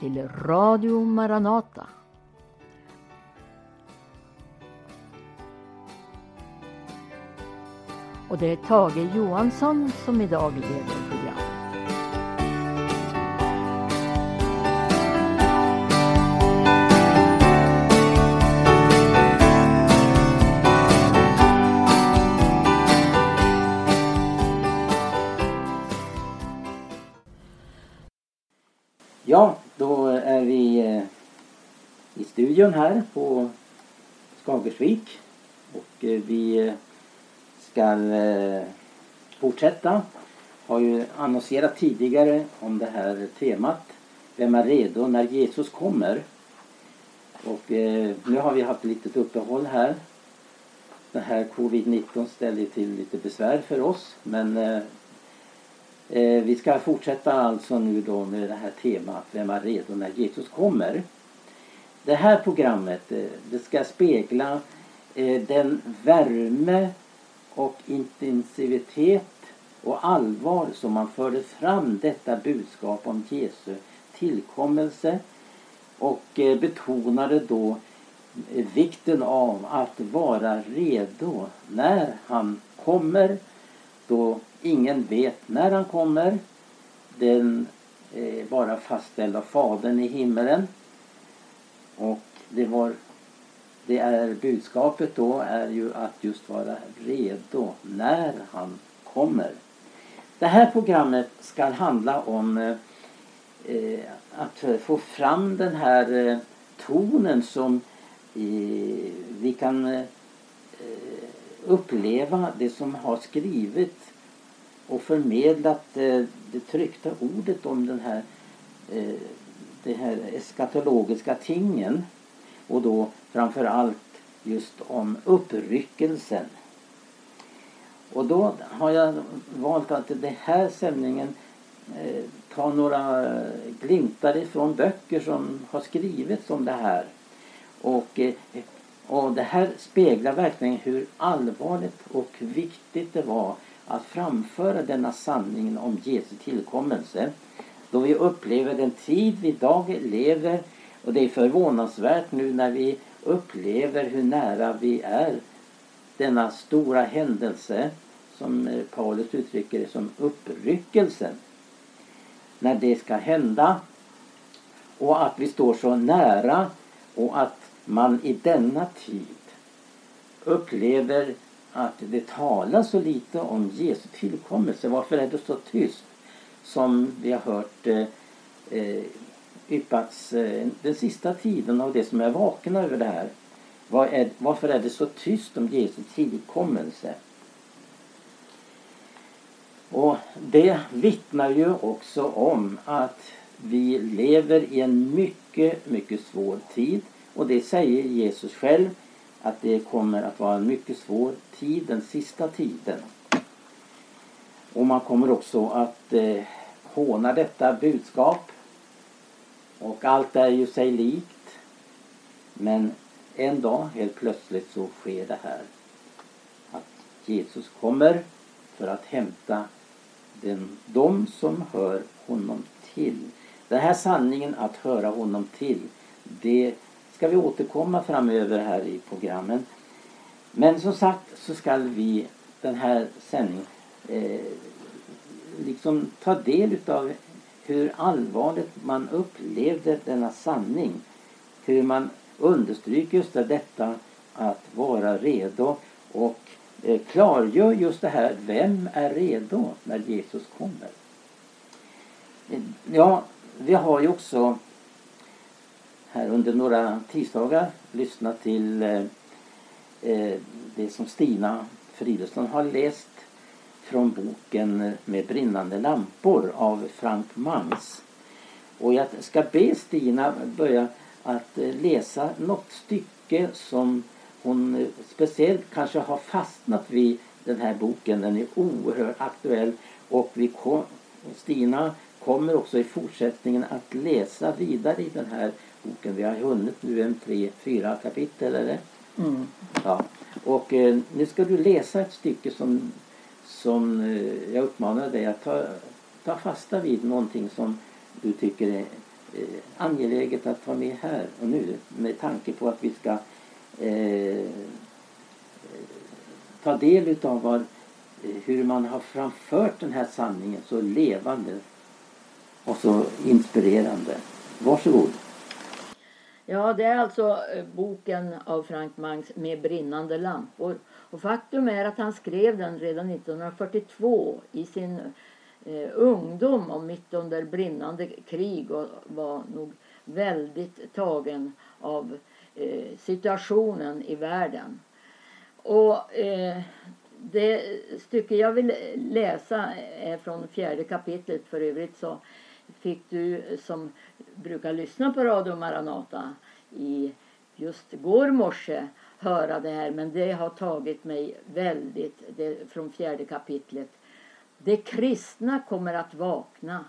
Till Radio Maranata. Och det är Tage Johansson som idag leder programmet. Ja, då är vi eh, i studion här på Skagersvik och eh, vi eh, ska fortsätta. Har ju annonserat tidigare om det här temat. Vem är redo när Jesus kommer? Och nu har vi haft ett litet uppehåll här. Den här covid-19 ställer till lite besvär för oss men eh, vi ska fortsätta alltså nu då med det här temat Vem är redo när Jesus kommer? Det här programmet eh, det ska spegla eh, den värme och intensivitet och allvar som man förde fram detta budskap om Jesu tillkommelse och eh, betonade då eh, vikten av att vara redo när han kommer då ingen vet när han kommer. Den är bara fastställd av Fadern i himmelen. Och det var det är budskapet då är ju att just vara redo när han kommer. Det här programmet ska handla om eh, eh att få fram den här eh, tonen som eh, vi kan eh, uppleva det som har skrivits och förmedlat eh, det tryckta ordet om den här, eh, de här eskatologiska tingen. Och då framför allt just om uppryckelsen. Och då har jag valt att i den här sändningen eh, ta några glimtar ifrån böcker som har skrivits om det här. Och, eh, och det här speglar verkligen hur allvarligt och viktigt det var att framföra denna sanning om Jesu tillkommelse. Då vi upplever den tid vi idag lever och det är förvånansvärt nu när vi upplever hur nära vi är denna stora händelse som eh, Paulus uttrycker det som uppryckelsen. När det ska hända och att vi står så nära och att man i denna tid upplever att det talas så lite om Jesu tillkommelse. Varför är det så tyst? Som vi har hört eh, eh yppats eh, den sista tiden av det som är vakna över det här. Var är, varför är det så tyst om Jesu tillkommelse? Och det vittnar ju också om att vi lever i en mycket, mycket svår tid. Och det säger Jesus själv att det kommer att vara en mycket svår tid, den sista tiden. Och man kommer också att eh, håna detta budskap. Och allt är ju sig likt. Men en dag helt plötsligt så sker det här. Att Jesus kommer för att hämta den, de som hör honom till. Den här sanningen att höra honom till, det ska vi återkomma framöver här i programmen. Men som sagt så ska vi den här sändningen eh, liksom ta del utav hur allvarligt man upplevde denna sanning. Hur man understryker just detta att vara redo och eh, klargör just det här, vem är redo när Jesus kommer? Eh, ja, vi har ju också här under några tisdagar lyssnat till eh, eh, det som Stina Fridolfsson har läst från boken Med brinnande lampor av Frank Mangs. Och jag ska be Stina börja att eh, läsa något stycke som hon eh, speciellt kanske har fastnat vid den här boken. Den är oerhört aktuell och vi kom, Stina kommer också i fortsättningen att läsa vidare i den här boken. Vi har hunnit nu en tre, fyra kapitel eller? Mm. Ja. Och eh, nu ska du läsa ett stycke som, som eh, jag uppmanar dig att ta, ta fasta vid någonting som du tycker är eh, angeläget att ta med här och nu med tanke på att vi ska eh, ta del utav vad, hur man har framfört den här sanningen så levande och så inspirerande. Varsågod. Ja, det är alltså eh, boken av Frank Mangs Med brinnande lampor. Och faktum är att han skrev den redan 1942 i sin eh, ungdom och mitt under brinnande krig och var nog väldigt tagen av eh, situationen i världen. Och eh, det stycke jag vill läsa är från fjärde kapitlet. För övrigt så fick du eh, som brukar lyssna på Radio Maranata i just går morse höra det här. Men det har tagit mig väldigt, det, från fjärde kapitlet. De kristna kommer att vakna,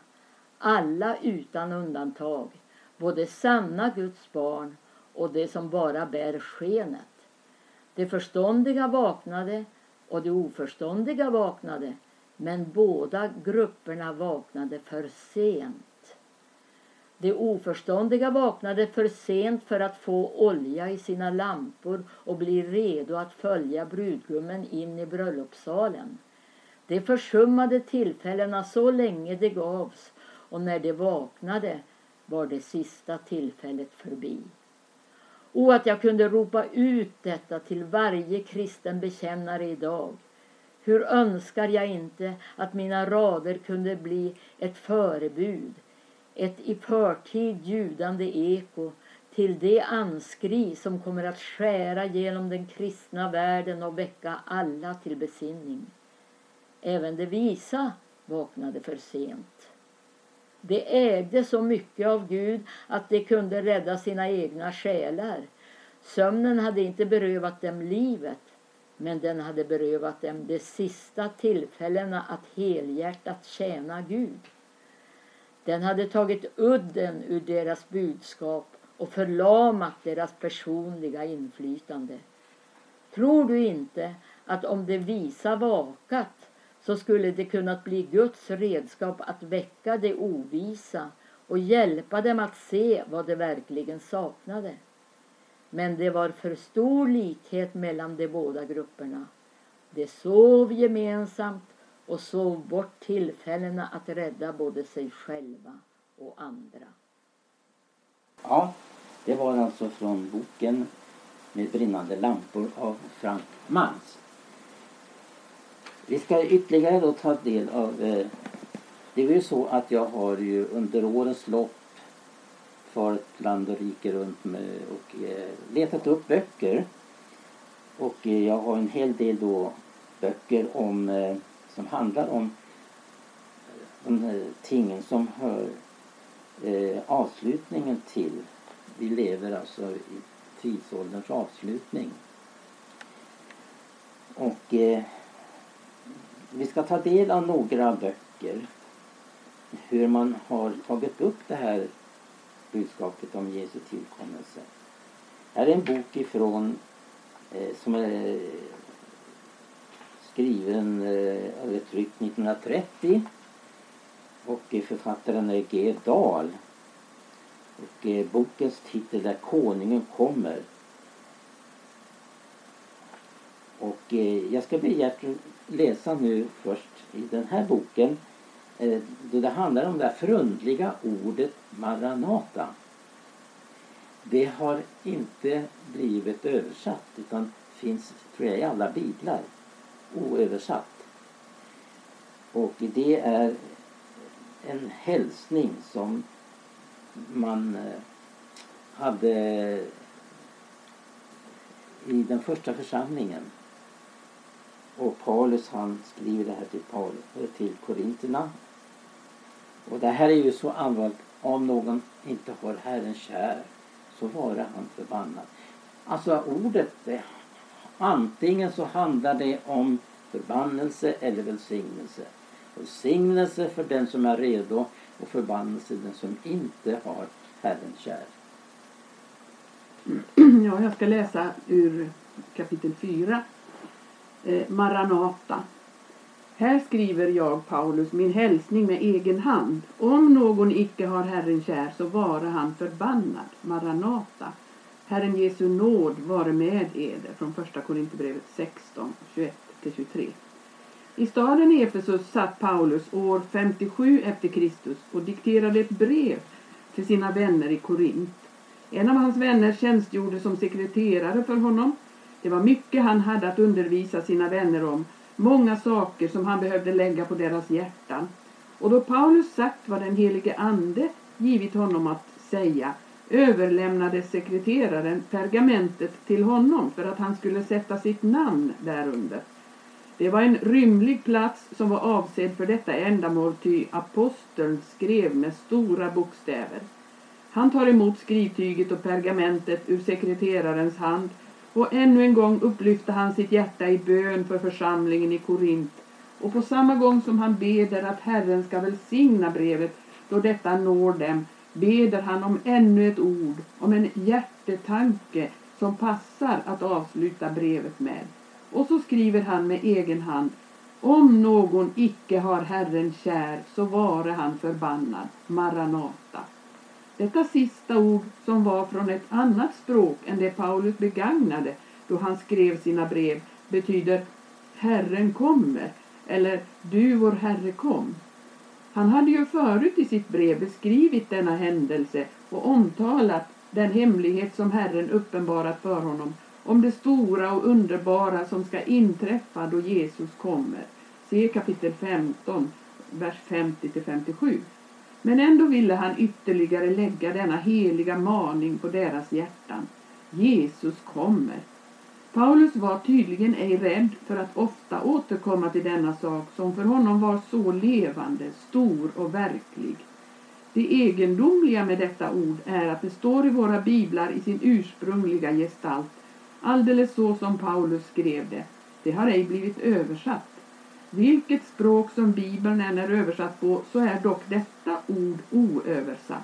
alla utan undantag. Både sanna Guds barn och de som bara bär skenet. De förståndiga vaknade och de oförståndiga vaknade men båda grupperna vaknade för sent. De oförståndiga vaknade för sent för att få olja i sina lampor och bli redo att följa brudgummen in i bröllopssalen. De försummade tillfällena så länge det gavs och när de vaknade var det sista tillfället förbi. O, att jag kunde ropa ut detta till varje kristen bekännare idag. Hur önskar jag inte att mina rader kunde bli ett förebud, ett i förtid ljudande eko till det anskri som kommer att skära genom den kristna världen och väcka alla till besinning. Även de visa vaknade för sent. De ägde så mycket av Gud att de kunde rädda sina egna själar. Sömnen hade inte berövat dem livet, men den hade berövat dem de sista tillfällena att helhjärtat tjäna Gud. Den hade tagit udden ur deras budskap och förlamat deras personliga inflytande. Tror du inte att om de visa vakat så skulle det kunnat bli Guds redskap att väcka de ovisa och hjälpa dem att se vad de verkligen saknade. Men det var för stor likhet mellan de båda grupperna. De sov gemensamt och sov bort tillfällena att rädda både sig själva och andra. Ja, det var alltså från boken med brinnande lampor av Frank Mans. Vi ska ytterligare då ta del av... Eh, det är ju så att jag har ju under årens lopp farit land och rike runt med och eh, letat upp böcker. Och eh, jag har en hel del då böcker om, eh, som handlar om de eh, här tingen som hör eh, avslutningen till. Vi lever alltså i tidsålderns avslutning. Och eh, vi ska ta del av några böcker. Hur man har tagit upp det här budskapet om Jesu tillkommelse. Här är en bok ifrån eh, som är eh, skriven eh, eller tryckt 1930 och eh, författaren är G. Dahl. Och eh, bokens titel är Konungen kommer. Och eh, jag ska be Gertrud läsa nu först i den här boken Eh, då det handlar om det här förundliga ordet Maranata. Det har inte blivit översatt utan finns tror jag i alla biblar oöversatt. Och det är en hälsning som man eh, hade i den första församlingen och Paulus han skriver det här till, Paul, eh, till Korinterna. Och det här är ju så allvarligt. Om någon inte har Herren kär så vare han förbannad. Alltså ordet, det, antingen så handlar det om förbannelse eller välsignelse. Välsignelse för den som är redo och förbannelse för den som inte har Herren kär. Ja, jag ska läsa ur kapitel 4 eh, Maranata. Här skriver jag, Paulus, min hälsning med egen hand. Om någon icke har Herren kär, så vare han förbannad. Maranata. Herren Jesu nåd vare med eder. Från första Korinthierbrevet 16, 21-23. I staden Efesus satt Paulus år 57 efter Kristus och dikterade ett brev till sina vänner i Korint. En av hans vänner tjänstgjorde som sekreterare för honom. Det var mycket han hade att undervisa sina vänner om, många saker som han behövde lägga på deras hjärtan. Och då Paulus sagt vad den helige ande givit honom att säga överlämnade sekreteraren pergamentet till honom för att han skulle sätta sitt namn därunder. Det var en rymlig plats som var avsedd för detta ändamål ty aposteln skrev med stora bokstäver. Han tar emot skrivtyget och pergamentet ur sekreterarens hand och ännu en gång upplyfter han sitt hjärta i bön för församlingen i Korint och på samma gång som han beder att Herren ska välsigna brevet då detta når dem beder han om ännu ett ord, om en hjärtetanke som passar att avsluta brevet med. Och så skriver han med egen hand om någon icke har Herren kär så vare han förbannad. Maranata. Detta sista ord som var från ett annat språk än det Paulus begagnade då han skrev sina brev betyder Herren kommer eller Du vår Herre kom. Han hade ju förut i sitt brev beskrivit denna händelse och omtalat den hemlighet som Herren uppenbarat för honom om det stora och underbara som ska inträffa då Jesus kommer. Se kapitel 15, vers 50-57. Men ändå ville han ytterligare lägga denna heliga maning på deras hjärtan. Jesus kommer. Paulus var tydligen ej rädd för att ofta återkomma till denna sak som för honom var så levande, stor och verklig. Det egendomliga med detta ord är att det står i våra biblar i sin ursprungliga gestalt, alldeles så som Paulus skrev det. Det har ej blivit översatt. Vilket språk som bibeln än är översatt på så är dock detta ord oöversatt.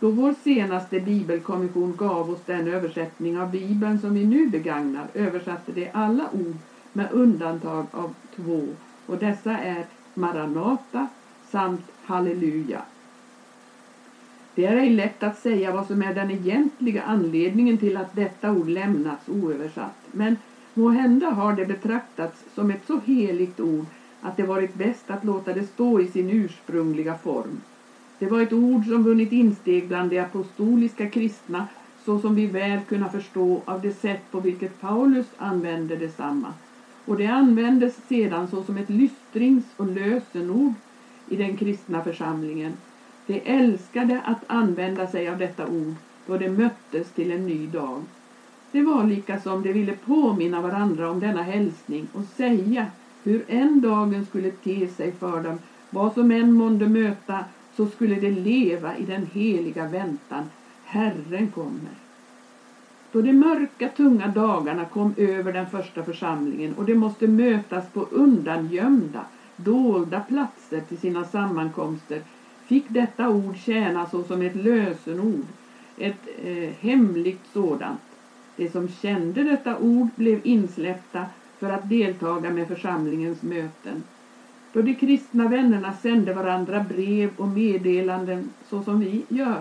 Då vår senaste bibelkommission gav oss den översättning av bibeln som vi nu begagnar översatte de alla ord med undantag av två och dessa är Maranata samt Halleluja. Det är ej lätt att säga vad som är den egentliga anledningen till att detta ord lämnats oöversatt men må hända har det betraktats som ett så heligt ord att det varit bäst att låta det stå i sin ursprungliga form. Det var ett ord som vunnit insteg bland de apostoliska kristna så som vi väl kunna förstå av det sätt på vilket Paulus använde detsamma. Och det användes sedan såsom ett lystrings och lösenord i den kristna församlingen. De älskade att använda sig av detta ord då de möttes till en ny dag. Det var lika som de ville påminna varandra om denna hälsning och säga hur en dagen skulle te sig för dem, vad som än månde möta så skulle de leva i den heliga väntan. Herren kommer. Då de mörka, tunga dagarna kom över den första församlingen och de måste mötas på undangömda, dolda platser till sina sammankomster fick detta ord tjäna såsom ett lösenord, ett eh, hemligt sådant. De som kände detta ord blev insläppta för att deltaga med församlingens möten. Då de kristna vännerna sände varandra brev och meddelanden så som vi gör,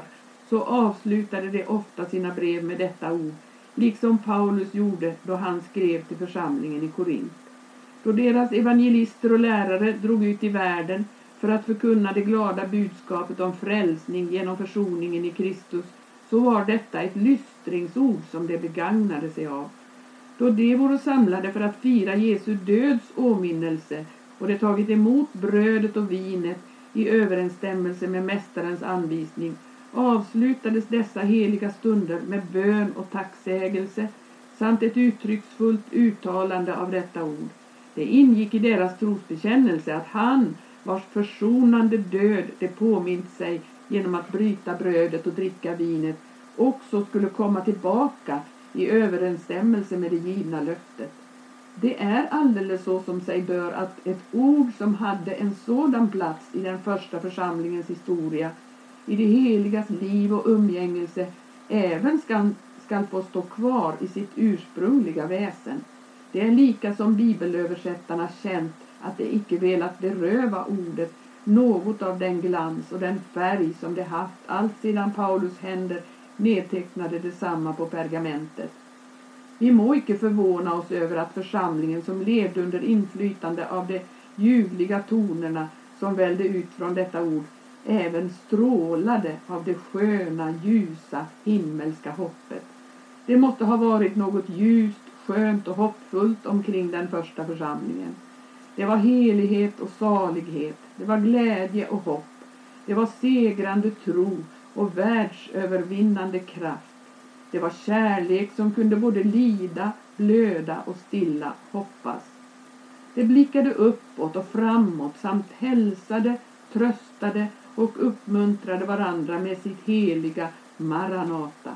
så avslutade de ofta sina brev med detta ord, liksom Paulus gjorde då han skrev till församlingen i Korint. Då deras evangelister och lärare drog ut i världen för att förkunna det glada budskapet om frälsning genom försoningen i Kristus, så var detta ett lystringsord som de begagnade sig av. Då de vore samlade för att fira Jesu döds åminnelse och de tagit emot brödet och vinet i överensstämmelse med Mästarens anvisning avslutades dessa heliga stunder med bön och tacksägelse samt ett uttrycksfullt uttalande av detta ord. Det ingick i deras trosbekännelse att han, vars försonande död de påmint sig genom att bryta brödet och dricka vinet, också skulle komma tillbaka i överensstämmelse med det givna löftet. Det är alldeles så som sig bör att ett ord som hade en sådan plats i den första församlingens historia, i det heligas liv och umgängelse, även ska, skall få stå kvar i sitt ursprungliga väsen. Det är lika som bibelöversättarna känt att de icke velat beröva ordet något av den glans och den färg som det haft allt sedan Paulus händer nedtecknade detsamma på pergamentet. Vi må icke förvåna oss över att församlingen som levde under inflytande av de ljuvliga tonerna som välde ut från detta ord även strålade av det sköna, ljusa, himmelska hoppet. Det måste ha varit något ljust, skönt och hoppfullt omkring den första församlingen. Det var helighet och salighet, det var glädje och hopp, det var segrande tro och världsövervinnande kraft. Det var kärlek som kunde både lida, blöda och stilla hoppas. Det blickade uppåt och framåt samt hälsade, tröstade och uppmuntrade varandra med sitt heliga Maranata.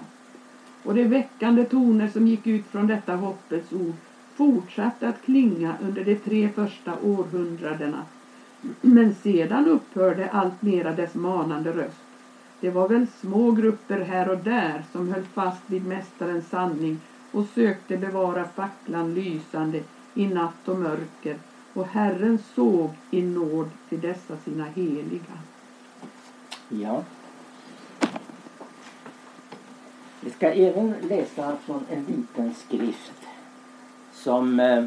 Och de väckande toner som gick ut från detta hoppets ord fortsatte att klinga under de tre första århundradena. Men sedan upphörde alltmera dess manande röst. Det var väl små grupper här och där som höll fast vid Mästarens sanning och sökte bevara facklan lysande i natt och mörker och Herren såg i nåd till dessa sina heliga. Ja. Vi ska även läsa från en liten skrift som eh,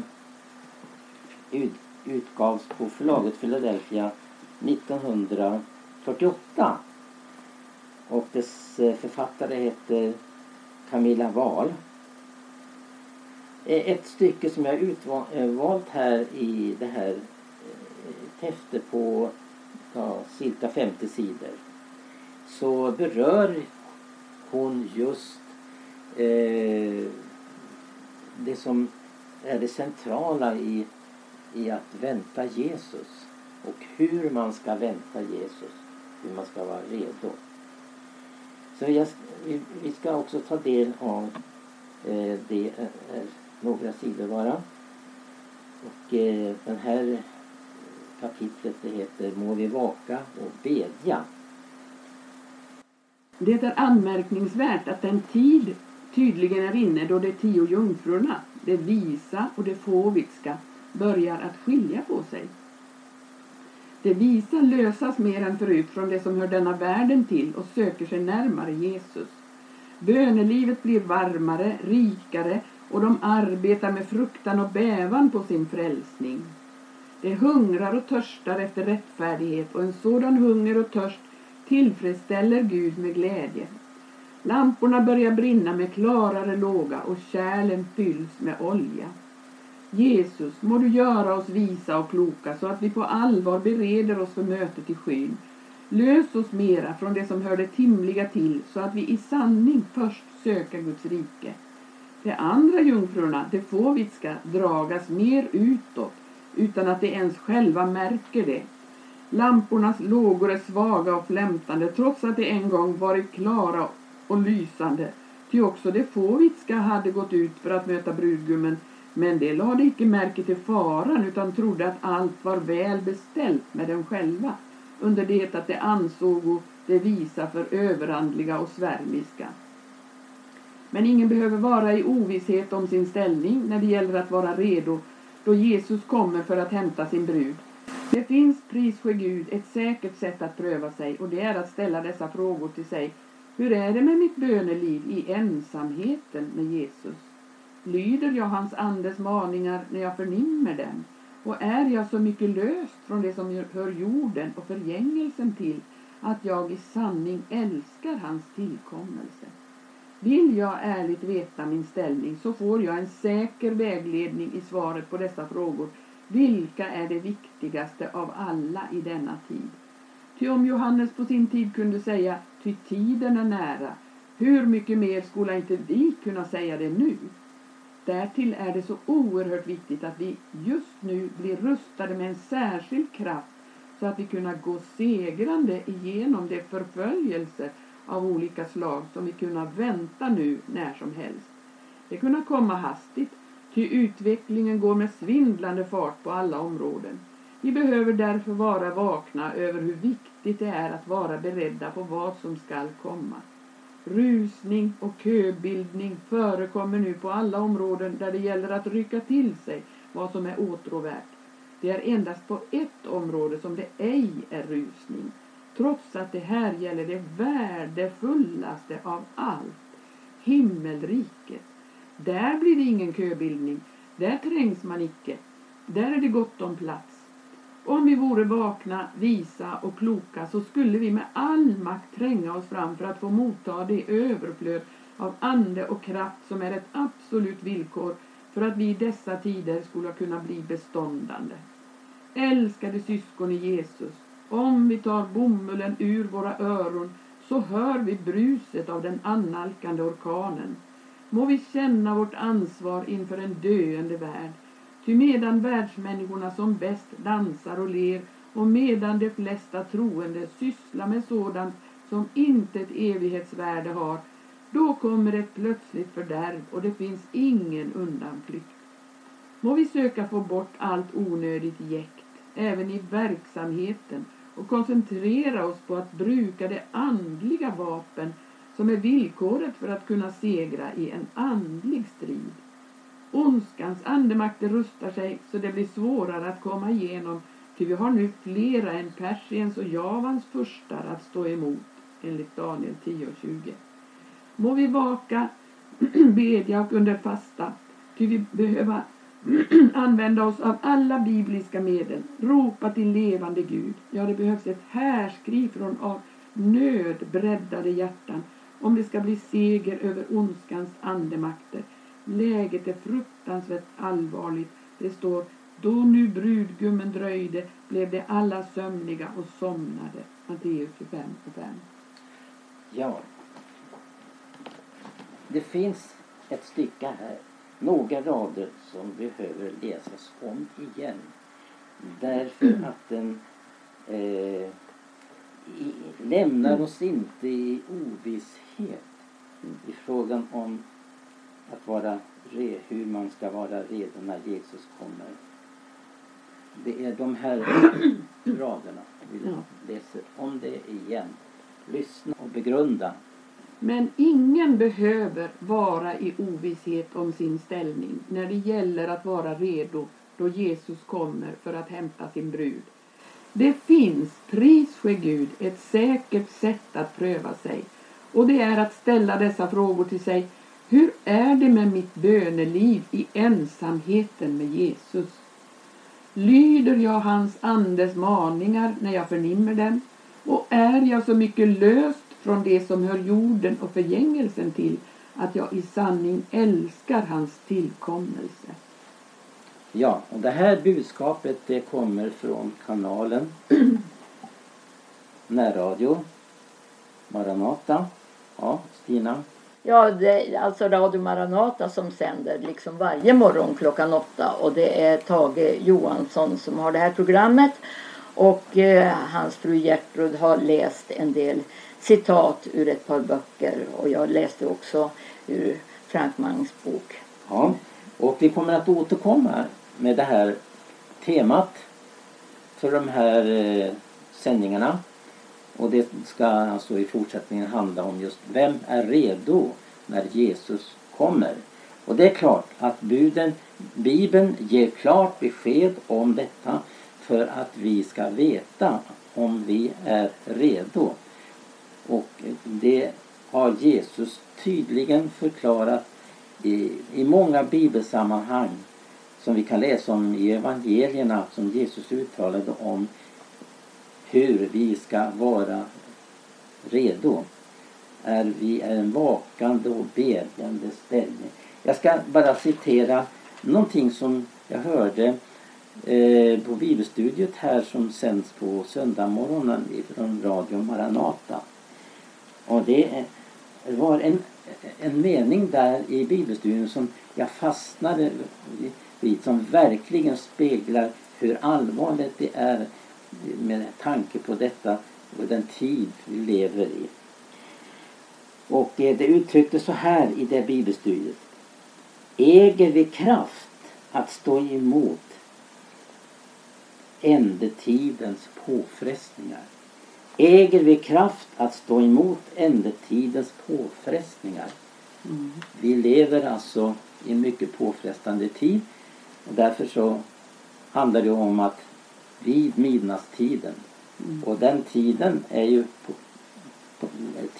ut, utgavs på förlaget Philadelphia 1948. Och dess eh, författare heter Camilla Wahl. Eh, ett stycke som jag utvalt eh, här i det här eh, häftet på ja, cirka 50 sidor så berör hon just eh, det som är det centrala i, i att vänta Jesus och hur man ska vänta Jesus, hur man ska vara redo. Så jag, vi, vi ska också ta del av eh, det, är några sidor bara. Och eh, den här kapitlet det heter Må vi vaka och bedja. Det är anmärkningsvärt att den tid tydligen är inne då de tio jungfrurna, det visa och det fåvitska, börjar att skilja på sig. Det visa lösas mer än förut från det som hör denna världen till och söker sig närmare Jesus. Bönelivet blir varmare, rikare och de arbetar med fruktan och bävan på sin frälsning. De hungrar och törstar efter rättfärdighet och en sådan hunger och törst tillfredsställer Gud med glädje. Lamporna börjar brinna med klarare låga och kärlen fylls med olja. Jesus, må du göra oss visa och kloka så att vi på allvar bereder oss för mötet i skyn. Lös oss mera från det som hör det timliga till så att vi i sanning först söker Guds rike. De andra jungfrurna, de fåvitska, dragas mer utåt utan att de ens själva märker det. Lampornas lågor är svaga och flämtande trots att de en gång varit klara och lysande. Ty också de fåvitska hade gått ut för att möta brudgummen men de lade icke märke till faran utan trodde att allt var väl beställt med dem själva under det att de ansåg det visa för överandliga och svärmiska. Men ingen behöver vara i ovisshet om sin ställning när det gäller att vara redo då Jesus kommer för att hämta sin brud. Det finns, pris för Gud, ett säkert sätt att pröva sig och det är att ställa dessa frågor till sig. Hur är det med mitt böneliv i ensamheten med Jesus? Lyder jag hans andes maningar när jag förnimmer dem? Och är jag så mycket löst från det som hör jorden och förgängelsen till att jag i sanning älskar hans tillkommelse? Vill jag ärligt veta min ställning så får jag en säker vägledning i svaret på dessa frågor. Vilka är det viktigaste av alla i denna tid? Ty om Johannes på sin tid kunde säga, ty tiden är nära, hur mycket mer skulle inte vi kunna säga det nu? Därtill är det så oerhört viktigt att vi just nu blir rustade med en särskild kraft så att vi kunna gå segrande igenom de förföljelser av olika slag som vi kunna vänta nu när som helst. Det kunna komma hastigt, ty utvecklingen går med svindlande fart på alla områden. Vi behöver därför vara vakna över hur viktigt det är att vara beredda på vad som skall komma. Rusning och köbildning förekommer nu på alla områden där det gäller att rycka till sig vad som är åtråvärt. Det är endast på ett område som det ej är rusning. Trots att det här gäller det värdefullaste av allt. Himmelriket. Där blir det ingen köbildning. Där trängs man icke. Där är det gott om plats. Om vi vore vakna, visa och kloka så skulle vi med all makt tränga oss fram för att få motta det överflöd av ande och kraft som är ett absolut villkor för att vi i dessa tider skulle kunna bli beståndande. Älskade syskon i Jesus, om vi tar bomullen ur våra öron så hör vi bruset av den annalkande orkanen. Må vi känna vårt ansvar inför en döende värld. Ty medan världsmänniskorna som bäst dansar och ler och medan de flesta troende sysslar med sådant som inte ett evighetsvärde har, då kommer ett plötsligt fördärv och det finns ingen undanflykt. Må vi söka få bort allt onödigt jäkt, även i verksamheten och koncentrera oss på att bruka det andliga vapen som är villkoret för att kunna segra i en andlig strid. Ondskans andemakter rustar sig så det blir svårare att komma igenom ty vi har nu flera än Persiens och Javans furstar att stå emot enligt Daniel 10 och 20. Må vi vaka, bedja och under fasta ty vi behöver använda oss av alla bibliska medel, ropa till levande Gud. Ja, det behövs ett härskri från av nöd breddade hjärtan om det ska bli seger över ondskans andemakter. Läget är fruktansvärt allvarligt. Det står då nu brudgummen dröjde blev de alla sömniga och somnade. Matteus 25 och 5. Ja. Det finns ett stycke här, några rader som behöver läsas om igen. Därför att den eh, i, lämnar oss inte i ovisshet i frågan om att vara re, hur man ska vara redo när Jesus kommer. Det är de här raderna. Vi Ja. läser om det igen. Lyssna och begrunda. Men ingen behöver vara i ovisshet om sin ställning när det gäller att vara redo då Jesus kommer för att hämta sin brud. Det finns, pris ske Gud, ett säkert sätt att pröva sig. Och det är att ställa dessa frågor till sig. Hur är det med mitt böneliv i ensamheten med Jesus? Lyder jag hans andes maningar när jag förnimmer dem? Och är jag så mycket löst från det som hör jorden och förgängelsen till att jag i sanning älskar hans tillkommelse? Ja, och det här budskapet det kommer från kanalen Närradio Maranata. Ja, Stina. Ja, det är alltså Radio Maranata som sänder liksom varje morgon klockan åtta och det är Tage Johansson som har det här programmet och eh, hans fru Gertrud har läst en del citat ur ett par böcker och jag läste också ur Frank Mangs bok. Ja, och vi kommer att återkomma med det här temat för de här eh, sändningarna. Och det ska alltså i fortsättningen handla om just vem är redo när Jesus kommer. Och det är klart att buden, Bibeln ger klart besked om detta för att vi ska veta om vi är redo. Och det har Jesus tydligen förklarat i, i många bibelsammanhang som vi kan läsa om i evangelierna som Jesus uttalade om hur vi ska vara redo. Är vi är en vakande och bedjande ställning. Jag ska bara citera någonting som jag hörde eh, på bibelstudiet här som sänds på söndagmorgonen från Radio Maranata. Och det var en, en mening där i bibelstudien som jag fastnade vid som verkligen speglar hur allvarligt det är med tanke på detta och den tid vi lever i. Och eh, det uttrycktes så här i det bibelstudiet. Äger vi kraft att stå emot ändetidens påfrestningar? Äger vi kraft att stå emot ändetidens påfrestningar? Mm. Vi lever alltså i en mycket påfrestande tid och därför så handlar det om att vid midnattstiden Mm. och den tiden är ju på, på,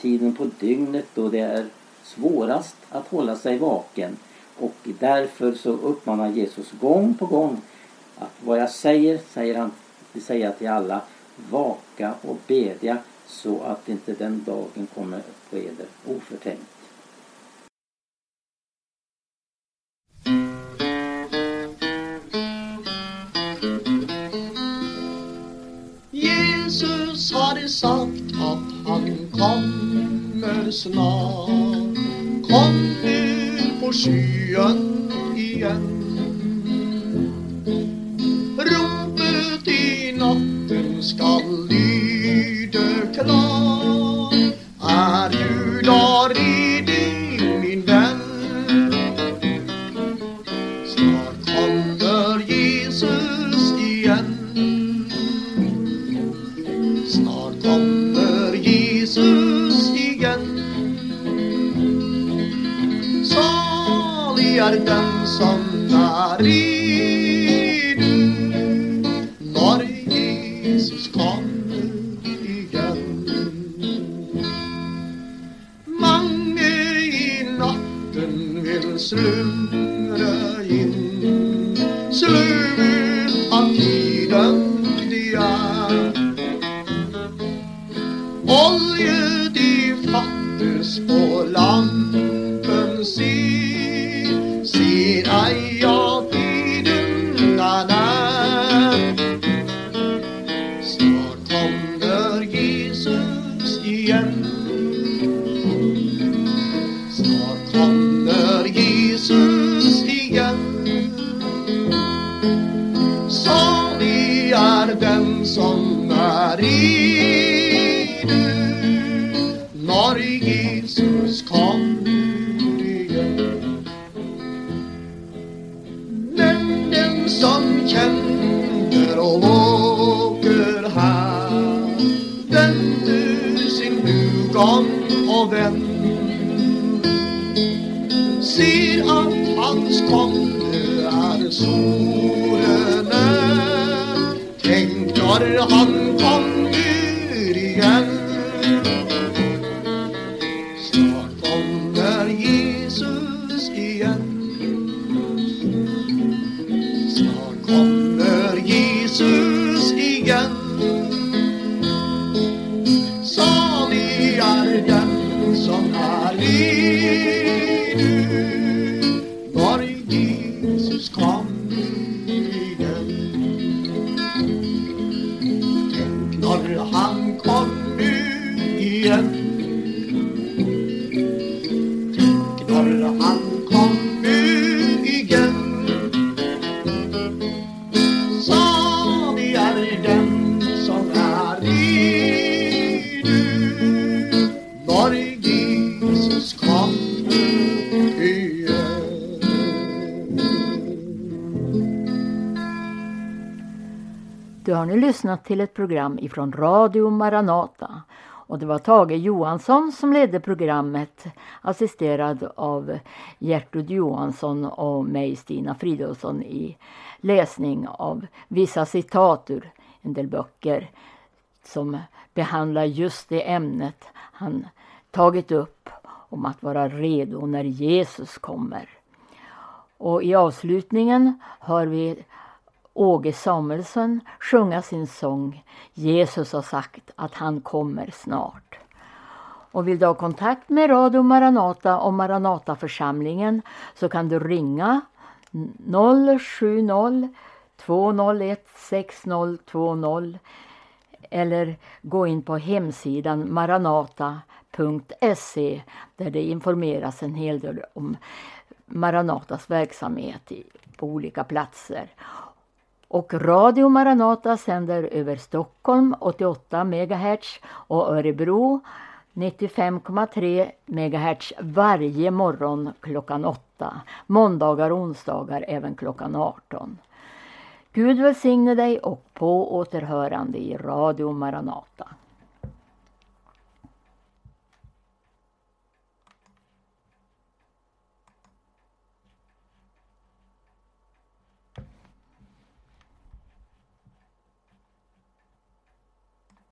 tiden på dygnet då det är svårast att hålla sig vaken och därför så uppmanar Jesus gång på gång att vad jag säger, säger han, det säger jag till alla, vaka och bedja så att inte den dagen kommer på eder oförtänkt. Kommer snart. Kom nu på skyn igen. Ropet i natten skall lyda klart. Jesus kommer som känner och åker här vänder sin hugång och vän ser att hans konde är solen. Tänk när han kommer lyssnat till ett program ifrån Radio Maranata. Och det var Tage Johansson som ledde programmet assisterad av Gertrud Johansson och mig Stina Fridolfsson i läsning av vissa citat ur en del böcker som behandlar just det ämnet han tagit upp om att vara redo när Jesus kommer. Och i avslutningen hör vi Åge Samuelsson sjunga sin sång Jesus har sagt att han kommer snart. Och vill du ha kontakt med Radio Maranata och Maranataförsamlingen så kan du ringa 070 201 6020 eller gå in på hemsidan maranata.se där det informeras en hel del om Maranatas verksamhet på olika platser. Och Radio Maranata sänder över Stockholm 88 MHz och Örebro 95,3 MHz varje morgon klockan 8. Måndagar och onsdagar även klockan 18. Gud välsigne dig och på återhörande i Radio Maranata.